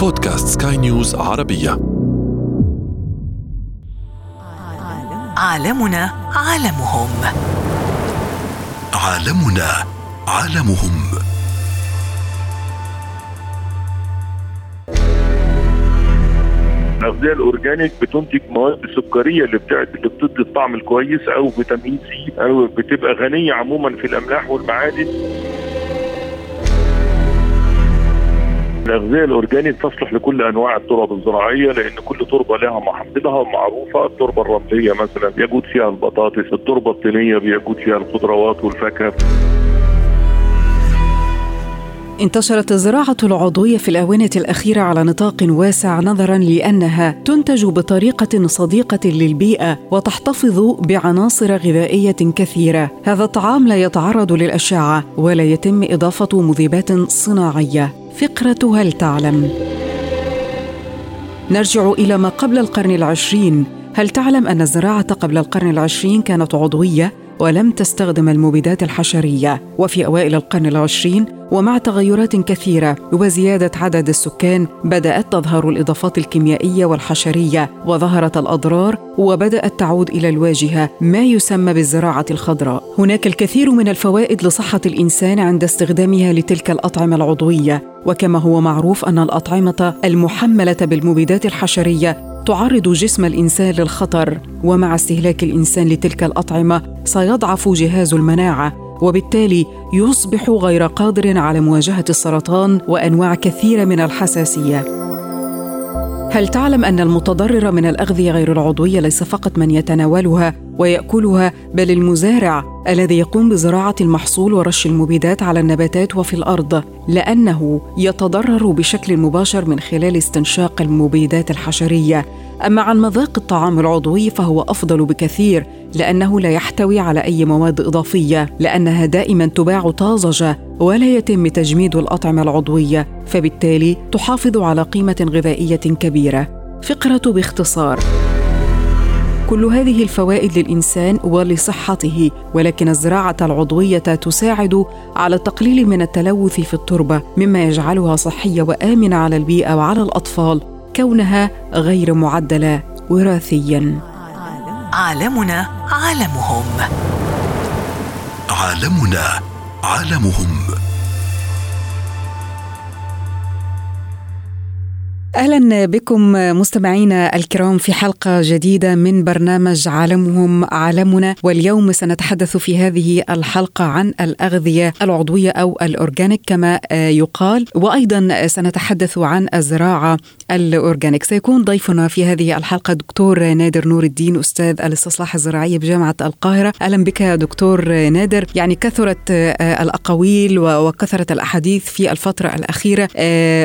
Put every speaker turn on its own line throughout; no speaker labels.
بودكاست سكاي نيوز عربية.
عالمنا عالمهم.
عالمنا عالمهم.
الاغذيه ال organic بتنتج مواد سكرية اللي بتاعت اللي بتدي الطعم الكويس أو فيتامين سي أو بتبقى غنية عموما في الأملاح والمعادن. الأغذية الأورجانيك تصلح لكل أنواع التراب الزراعية لأن كل تربة لها محصلها معروفة التربة الرملية مثلا يجود فيها البطاطس التربة الطينية بيجود فيها الخضروات والفاكهة
انتشرت الزراعة العضوية في الآونة الأخيرة على نطاق واسع نظرا لأنها تنتج بطريقة صديقة للبيئة وتحتفظ بعناصر غذائية كثيرة. هذا الطعام لا يتعرض للأشعة ولا يتم إضافة مذيبات صناعية. فقرة هل تعلم؟ نرجع إلى ما قبل القرن العشرين. هل تعلم أن الزراعة قبل القرن العشرين كانت عضوية ولم تستخدم المبيدات الحشرية وفي أوائل القرن العشرين ومع تغيرات كثيرة وزيادة عدد السكان بدأت تظهر الإضافات الكيميائية والحشرية وظهرت الأضرار وبدأت تعود إلى الواجهة ما يسمى بالزراعة الخضراء. هناك الكثير من الفوائد لصحة الإنسان عند استخدامها لتلك الأطعمة العضوية وكما هو معروف أن الأطعمة المحملة بالمبيدات الحشرية تعرض جسم الإنسان للخطر ومع استهلاك الإنسان لتلك الأطعمة سيضعف جهاز المناعة وبالتالي يصبح غير قادر على مواجهة السرطان وأنواع كثيرة من الحساسية. هل تعلم أن المتضرر من الأغذية غير العضوية ليس فقط من يتناولها ويأكلها بل المزارع الذي يقوم بزراعة المحصول ورش المبيدات على النباتات وفي الأرض لأنه يتضرر بشكل مباشر من خلال استنشاق المبيدات الحشرية. أما عن مذاق الطعام العضوي فهو أفضل بكثير لأنه لا يحتوي على أي مواد إضافية لأنها دائما تباع طازجة ولا يتم تجميد الأطعمة العضوية فبالتالي تحافظ على قيمة غذائية كبيرة. فقرة باختصار كل هذه الفوائد للإنسان ولصحته ولكن الزراعة العضوية تساعد على التقليل من التلوث في التربة مما يجعلها صحية وآمنة على البيئة وعلى الأطفال كونها غير معدلة وراثيا.
عالمنا عالمهم.
عالمنا عالمهم.
أهلا بكم مستمعينا الكرام في حلقة جديدة من برنامج عالمهم عالمنا. واليوم سنتحدث في هذه الحلقة عن الأغذية العضوية أو الاورجانيك كما يقال. وأيضا سنتحدث عن الزراعة ال organic سيكون ضيفنا في هذه الحلقة دكتور نادر نور الدين أستاذ الاستصلاح الزراعي بجامعة القاهرة. أهلا بك دكتور نادر. يعني كثرت الأقاويل وكثرت الأحاديث في الفترة الأخيرة.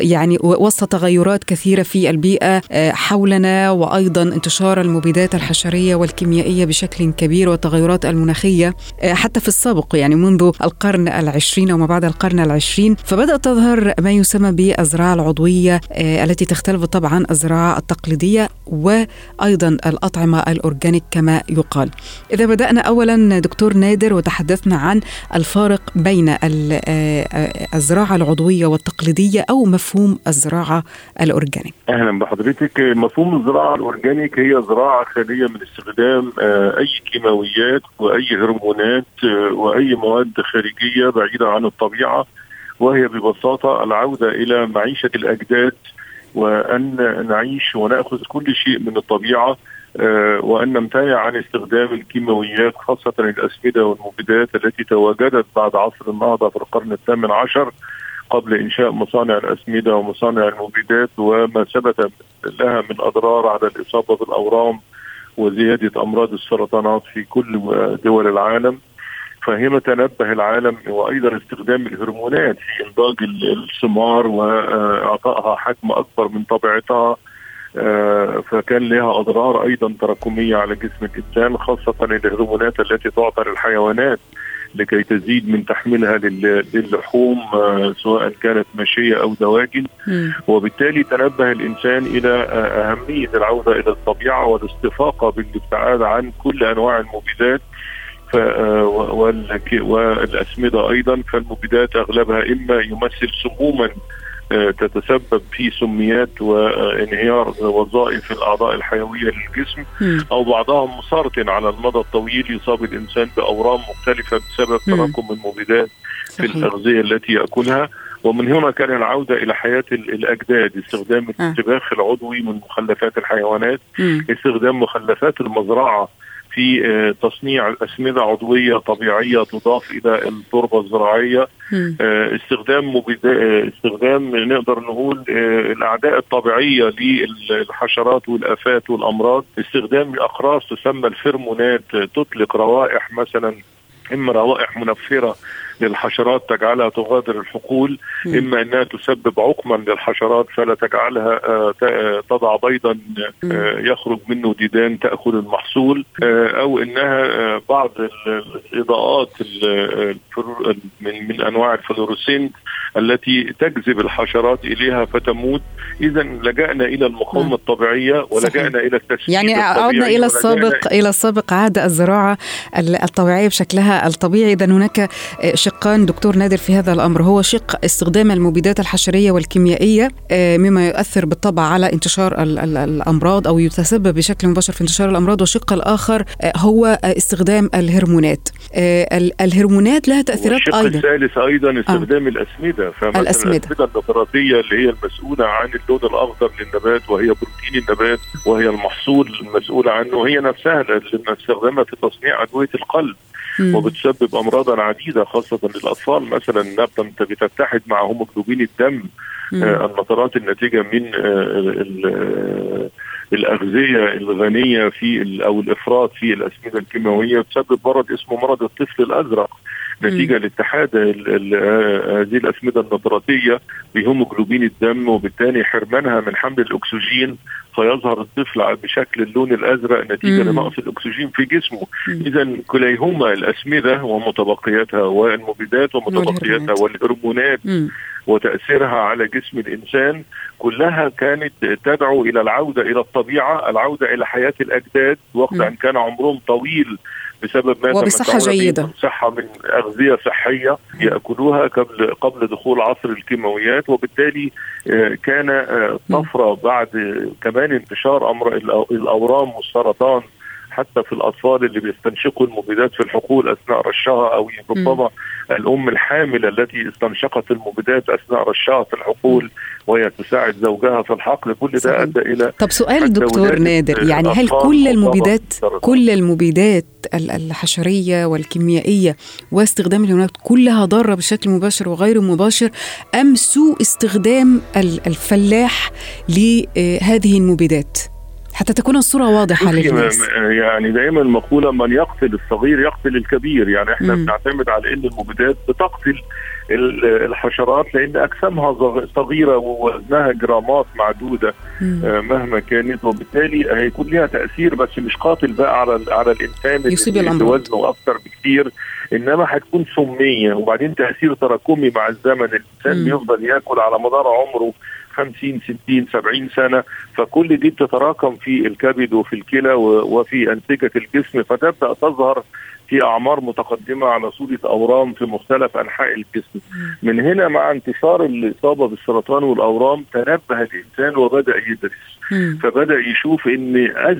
يعني وسط تغيرات كثيرة في البيئة حولنا وأيضا انتشار المبيدات الحشرية والكيميائية بشكل كبير والتغيرات المناخية حتى في السابق يعني منذ القرن العشرين وما بعد القرن العشرين. فبدأت تظهر ما يسمى بالزراعة العضوية التي تختلف طبعا الزراعة التقليدية وأيضا الأطعمة ال organic كما يقال. إذا بدأنا أولا دكتور نادر وتحدثنا عن الفارق بين الزراعة العضوية والتقليدية أو مفهوم الزراعة ال
organic. أهلا بحضرتك. مفهوم الزراعة ال organic هي زراعة خاليه من استخدام أي كيماويات وأي هرمونات وأي مواد خارجية بعيدة عن الطبيعة وهي ببساطة العودة إلى معيشة الأجداد وأن نعيش ونأخذ كل شيء من الطبيعة وأن نمتنع عن استخدام الكيماويات خاصة الاسمده والمبيدات التي تواجدت بعد عصر النهضة في القرن الثامن عشر قبل إنشاء مصانع الاسمده ومصانع المبيدات وما ثبت لها من أضرار على الإصابة بالأورام وزيادة أمراض السرطانات في كل دول العالم. فهنا تنبه العالم وأيضا استخدام الهرمونات في إنضاج الثمار وإعطائها حجم أكبر من طبيعتها فكان لها أضرار أيضا تراكمية على جسم الإنسان خاصة الهرمونات التي تعطى للحيوانات لكي تزيد من تحميلها للحوم سواء كانت ماشية أو دواجن. وبالتالي تنبه الإنسان إلى أهمية العودة إلى الطبيعة والاستفاقة بالابتعاد عن كل أنواع المبيدات والأسمدة أيضا فالمبيدات أغلبها إما يمثل سموما تتسبب في سميات وانهيار وظائف الأعضاء الحيوية للجسم أو بعضها مسرطن على المدى الطويل يصاب الإنسان بأورام مختلفة بسبب تراكم المبيدات في الاغذيه التي يأكلها. ومن هنا كان العودة إلى حياة الأجداد استخدام الانتباخ العضوي من مخلفات الحيوانات استخدام مخلفات المزرعة في آه، تصنيع الأسمدة عضوية طبيعية تضاف إلى التربة الزراعية. آه، استخدام آه، استخدام نقدر نقول الأعداء الطبيعية للحشرات والآفات والأمراض. استخدام أقراص تسمى الفيرمونات تطلق روائح مثلا إما روائح منفرة للحشرات تجعلها تغادر الحقول إما إنها تسبب عقما للحشرات فلا تجعلها آه، آه، تضع بيضا آه، يخرج منه ديدان تأكل المحصول أو إنها بعض الإضاءات من أنواع الفلوروسنت التي تجذب الحشرات إليها فتموت. اذا لجأنا إلى المقاومة نعم. الطبيعية ولجأنا إلى التسميد
يعني عدنا إلى السابق إلى السابق عاد الزراعة الطبيعية بشكلها الطبيعي. اذا هناك شقان دكتور نادر في هذا الأمر. هو شق استخدام المبيدات الحشرية والكيميائية آه، مما يؤثر بالطبع على انتشار الأمراض أو يتسبب بشكل مباشر في انتشار الأمراض. والشق الآخر آه، هو استخدام الهرمونات. آه، الهرمونات لها تأثيرات
أيضا. الثالث أيضا استخدام آه. الأسمدة فمثلا الأسمدة. الأسمدة النباتيه اللي هي المسؤولة عن اللون الأخضر للنبات وهي بروتين النبات وهي المحصول المسؤوله عنه هي نفسها اللي بنستخدمها في تصنيع أدوية القلب. وبتسبب امراضا عديدة خاصة للاطفال مثلا النبته بتتحد مع هيموجلوبين الدم. آه الناتجة من آه الأغذية الغنية في أو الإفراط في الأسمدة الكيماوية تسبب مرض اسمه مرض الطفل الأزرق. نتيجة لاتحاد هذه الأسمدة النطراتيه بهيموجلوبين الدم وبالتالي حرمانها من حمل الأكسجين فيظهر الطفل بشكل اللون الأزرق نتيجة لنقص الأكسجين في جسمه. اذا كليهما الأسمدة ومتبقياتها والمبيدات ومتبقياتها والهرمونات. وتأثيرها على جسم الإنسان كلها كانت تدعو إلى العودة إلى الطبيعة، العودة إلى حياة الأجداد وقت أن كان عمرهم طويل بسبب ما
وبصحة جيدة.
صحة من أغذية صحية يأكلوها قبل قبل دخول عصر الكيماويات وبالتالي آه، كان آه، طفرة بعد كمان انتشار أمر الأورام والسرطان حتى في الأطفال اللي بيستنشقوا المبيدات في الحقول أثناء رشها أو ربما الأم الحاملة التي استنشقت المبيدات أثناء رشها في الحقول وهي تساعد زوجها في الحقل كل ده أدى إلى
طب سؤال دكتور نادر يعني هل كل المبيدات كل المبيدات الحشرية والكيميائية واستخدام الهرمونات كلها ضارة بشكل مباشر وغير مباشر أم سوء استخدام الفلاح لهذه المبيدات؟ حتى تكون الصورة واضحة للناس.
يعني دائما المقولة من يقتل الصغير يقتل الكبير. يعني إحنا مم. بنعتمد على ان المبيدات بتقتل الحشرات لأن أجسامها صغيرة ووزنها جرامات معدودة مم. آه، مهما كانت. وبالتالي هيكون لها تأثير بس مش قاتل بقى على على الإنسان
يصيب اللي
وزنه أكثر بكثير إنما هتكون سمية. وبعدين تأثير تراكمي مع الزمن. الإنسان بيفضل يأكل على مدار عمره 50 60 70 سنة فكل دي بتتراكم في الكبد وفي الكلى وفي أنسجة الجسم فتبدأ تظهر في أعمار متقدمة على صورة أورام في مختلف أنحاء الجسم. من هنا مع انتشار الإصابة بالسرطان والأورام تنبه الإنسان وبدأ يدرس. فبدأ يشوف إن أز...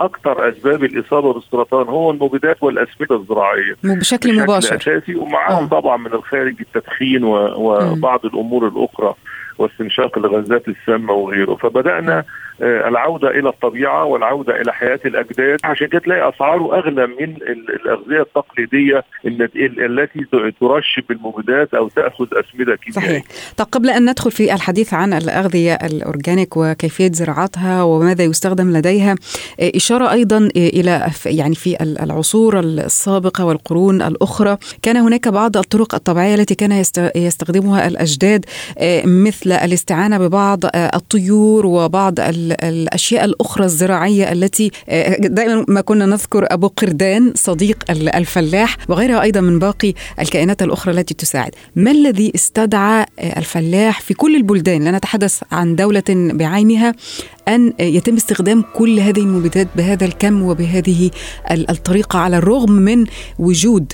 أكثر أسباب الإصابة بالسرطان هو المبيدات والأسمدة الزراعية.
بشكل, بشكل مباشر.
أساسي ومعاهم طبعا من الخارج التدخين و... وبعض الأمور الأخرى. واستنشاق الغازات السامه وغيره. فبدأنا العودة إلى الطبيعة والعودة إلى حياة الأجداد عشان كده تلاقي اسعاره أغلى من الأغذية التقليدية التي ترش بالمبيدات أو تأخذ أسمدة كيميائية.
صحيح. طب قبل أن ندخل في الحديث عن الأغذية الأورجانيك وكيفية زراعتها وماذا يستخدم لديها آه، إشارة أيضا آه، إلى يعني في العصور السابقة والقرون الأخرى كان هناك بعض الطرق الطبيعية التي كان يستخدمها الأجداد مثل الاستعانة ببعض الطيور وبعض الأشياء الأخرى الزراعية التي آه، دائما ما كنا نذكر أبو قردان صديق الفلاح وغيرها أيضا من باقي الكائنات الأخرى التي تساعد. ما الذي استدعى آه، الفلاح في كل البلدان؟ لا نتحدث عن دولة بعينها أن يتم استخدام كل هذه المبيدات بهذا الكم وبهذه الطريقة على الرغم من وجود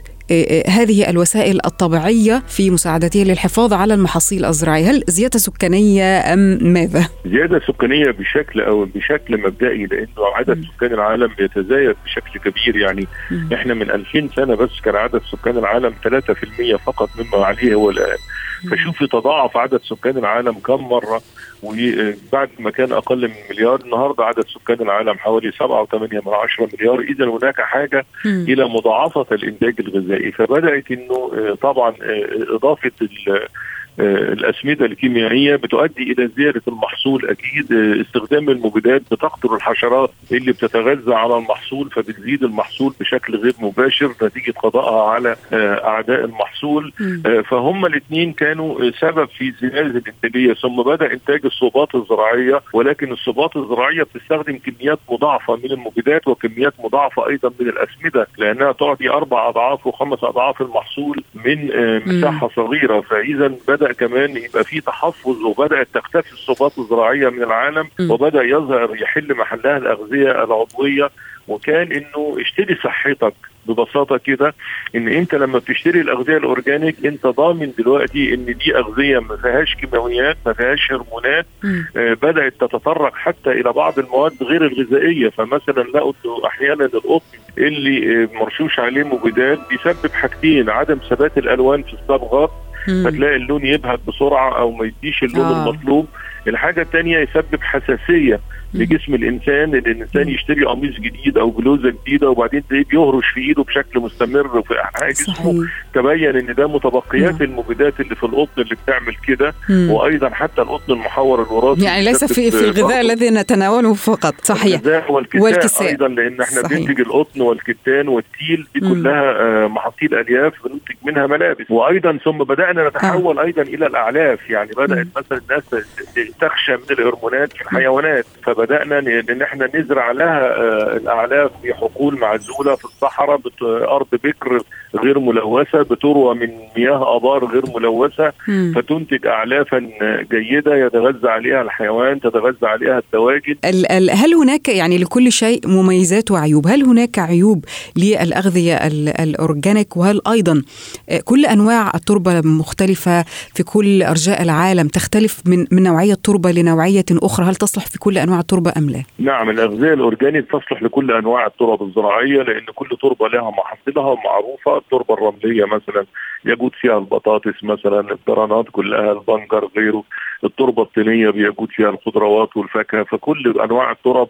هذه الوسائل الطبيعية في مساعدتها للحفاظ على المحاصيل الزراعية. هل زيادة سكانية أم ماذا؟
زيادة سكانية بشكل أو بشكل مبدئي لأنه عدد سكان العالم بيتزايد بشكل كبير. يعني م. إحنا من 2000 سنة بس كان عدد سكان العالم 3% فقط مما عليه هو الآن. فشوفي تضاعف عدد سكان العالم كم مرة. وبعد ما كان أقل من مليار النهارده عدد سكان العالم حوالي 7.8 من عشرة مليار إذا هناك حاجة م. إلى مضاعفة الإنتاج الغذائي فبدأت إنه طبعا إضافة آه، الأسمدة الكيميائية بتؤدي إلى زيادة المحصول. أكيد آه، استخدام المبيدات بتقتل الحشرات اللي بتتغذى على المحصول فبتزيد المحصول بشكل غير مباشر نتيجة قضائها على آه، أعداء المحصول. فهم الاثنين كانوا سبب في زيادة الإنتاجية. ثم بدأ إنتاج الصوبات الزراعية ولكن الصوبات الزراعية بتستخدم كميات مضاعفة من المبيدات وكميات مضاعفة أيضا من الأسمدة لأنها تعطي أربع أضعاف وخمس أضعاف المحصول من مساحة صغيرة. فاذا بدأ كمان يبقى في تحفظ وبدأت تختفي الصفات الزراعية من العالم وبدأ يظهر يحل محلها الأغذية العضوية. وكان إنه اشتري صحتك ببساطة كده إن أنت لما بتشتري الأغذية الأورجانيك أنت ضامن دلوقتي إن دي أغذية ما فيهاش كيماويات ما فيهاش هرمونات آه بدأت تتطرق حتى إلى بعض المواد غير الغذائية. فمثلا لقوا أحيانا القطن اللي آه مرشوش عليه مبيدات بيسبب حاجتين عدم ثبات الألوان في الصبغات فتلاقي اللون يبهت بسرعة أو ما يديش اللون آه. المطلوب. الحاجة الثانية يسبب حساسية. لجسم الإنسان إن الإنسان يشتري قميص جديد أو بلوزة جديدة وبعدين تلاقيه بيهرش في إيده بشكل مستمر في احياء جسمه. تبين إن ده متبقيات مم. المبيدات اللي في القطن اللي بتعمل كده وأيضا حتى القطن المحور الوراثي
يعني ليس في في الغذاء الذي نتناوله فقط. صحيح.
والكساء, والكساء. أيضا لأن إحنا بننتج القطن والكتان والتيل دي. كلها آه محاصيل ألياف بننتج منها ملابس. وأيضا ثم بدأنا نتحول آه. أيضا إلى الأعلاف. يعني بدأت مثلا الناس تخشى من الهرمونات في الحيوانات. فبدانا ان إحنا نزرع لها الأعلاف في حقول معزولة في الصحراء أرض بكر غير ملوثة بتروى من مياه آبار غير ملوثة مم. فتنتج اعلافا جيدة يتغذى عليها الحيوان تتغذى عليها الدواجن.
هل هناك يعني لكل شيء مميزات وعيوب؟ هل هناك عيوب للأغذية الأورجانيك؟ وهل أيضا كل أنواع التربة مختلفة في كل أرجاء العالم؟ تختلف من من نوعية تربه لنوعية أخرى؟ هل تصلح في كل أنواع التربة أم لا؟
نعم الأغذية الأورجانيك تصلح لكل أنواع الترب الزراعية لأن كل تربة لها محاصيلها معروفة التربة الرمليه مثلا يجود فيها البطاطس مثلا الجرانات كلها البنجر غيره. التربة الطينية بيجود فيها الخضروات والفاكهة فكل أنواع الترب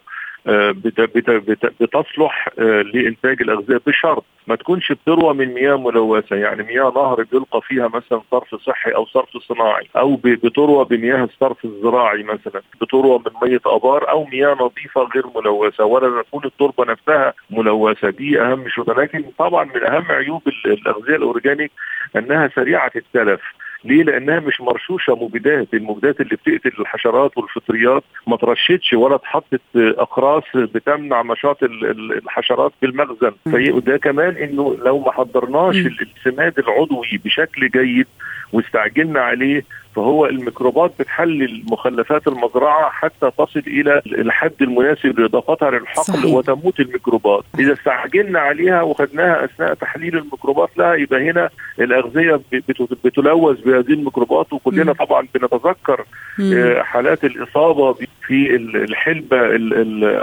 بتصلح آه، لإنتاج الأغذية بشرط. ما تكونش بتروى من مياه ملوثة. يعني مياه نهر بيلقى فيها مثلا صرف صحي أو صرف صناعي. أو بتروى بمياه الصرف الزراعي مثلا. بتروى من مية آبار أو مياه نظيفة غير ملوثة. ولا تكون التربة نفسها ملوثة. دي أهم شيء لكن طبعا من أهم عيوب الأغذية الأورجانيك أنها سريعة التلف. ليه؟ لأنها مش مرشوشة مبيدات، المبيدات اللي بتقتل الحشرات والفطريات ما ترشتش ولا اتحطت أقراص بتمنع نشاط الحشرات في المخزن، فده كمان إنه لو ما حضرناش السماد العضوي بشكل جيد واستعجلنا عليه فهو الميكروبات بتحلل مخلفات المزرعة حتى تصل إلى الحد المناسب لاضافتها للحقل صحيح. وتموت الميكروبات، إذا استعجلنا عليها وخدناها أثناء تحليل الميكروبات لها يبقى هنا الأغذية بتلوث بهذه الميكروبات وكلنا طبعا بنتذكر مم. حالات الإصابة في الحلبة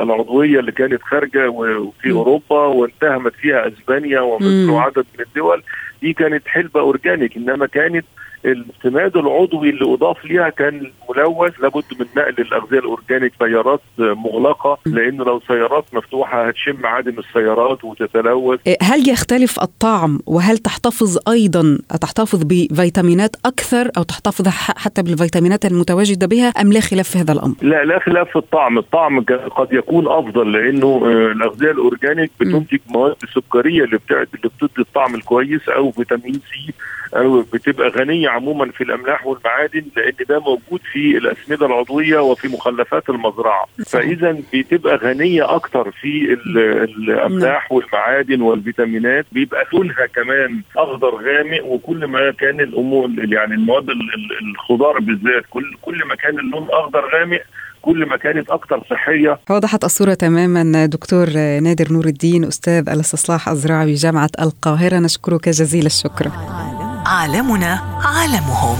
العضوية اللي كانت خارجة وفي. أوروبا واتهمت فيها أسبانيا ومصر وعدد من الدول دي كانت حلبة organic إنما كانت السماد العضوي اللي أضاف ليها كان ملوث لابد من نقل الأغذية ال organic سيارات مغلقة لأنه لو سيارات مفتوحة هتشم عادم السيارات وتتلوث.
إيه، هل يختلف الطعم وهل تحتفظ أيضا تحتفظ بفيتامينات أكثر أو تحتفظ حتى بالفيتامينات المتواجدة بها أم لا خلاف في هذا الأمر؟
لا لا خلاف في الطعم، الطعم قد يكون أفضل لأنه آه، الأغذية ال organic بتنتج مواد سكرية اللي بتاعت اللي بتدي الطعم الكويس أو فيتامين سي أو بتبقى غنية عموما في الأملاح والمعادن لأن ده موجود في الأسمدة العضوية وفي مخلفات المزرعة. فاذا بتبقى غنية أكتر في ال- الأملاح والمعادن والفيتامينات بيبقى لونها كمان أخضر غامق وكل ما كان الأمور يعني المواد ال- ال- الخضار بالذات كل كل ما كان اللون أخضر غامق كل ما كانت أكثر صحية.
وضحت الصورة تماما دكتور نادر نور الدين أستاذ الاستصلاح الزراعي بجامعة القاهرة. نشكرك جزيل الشكر.
عالمنا عالمهم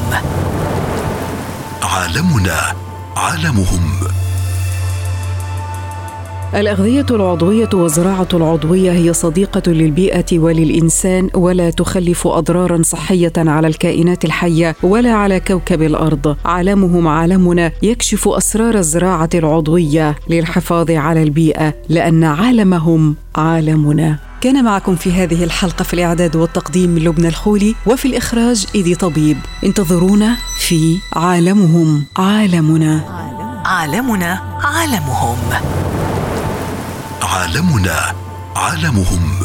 عالمنا عالمهم
الأغذية العضوية والزراعة العضوية هي صديقة للبيئة وللإنسان ولا تخلف أضرارا صحية على الكائنات الحية ولا على كوكب الأرض. عالمهم عالمنا يكشف أسرار الزراعة العضوية للحفاظ على البيئة لأن عالمهم عالمنا. كان معكم في هذه الحلقة في الإعداد والتقديم لبنى الخولي وفي الإخراج إيدي طبيب. انتظرونا في عالمهم عالمنا.
عالمنا عالمهم.
عالمنا عالمهم.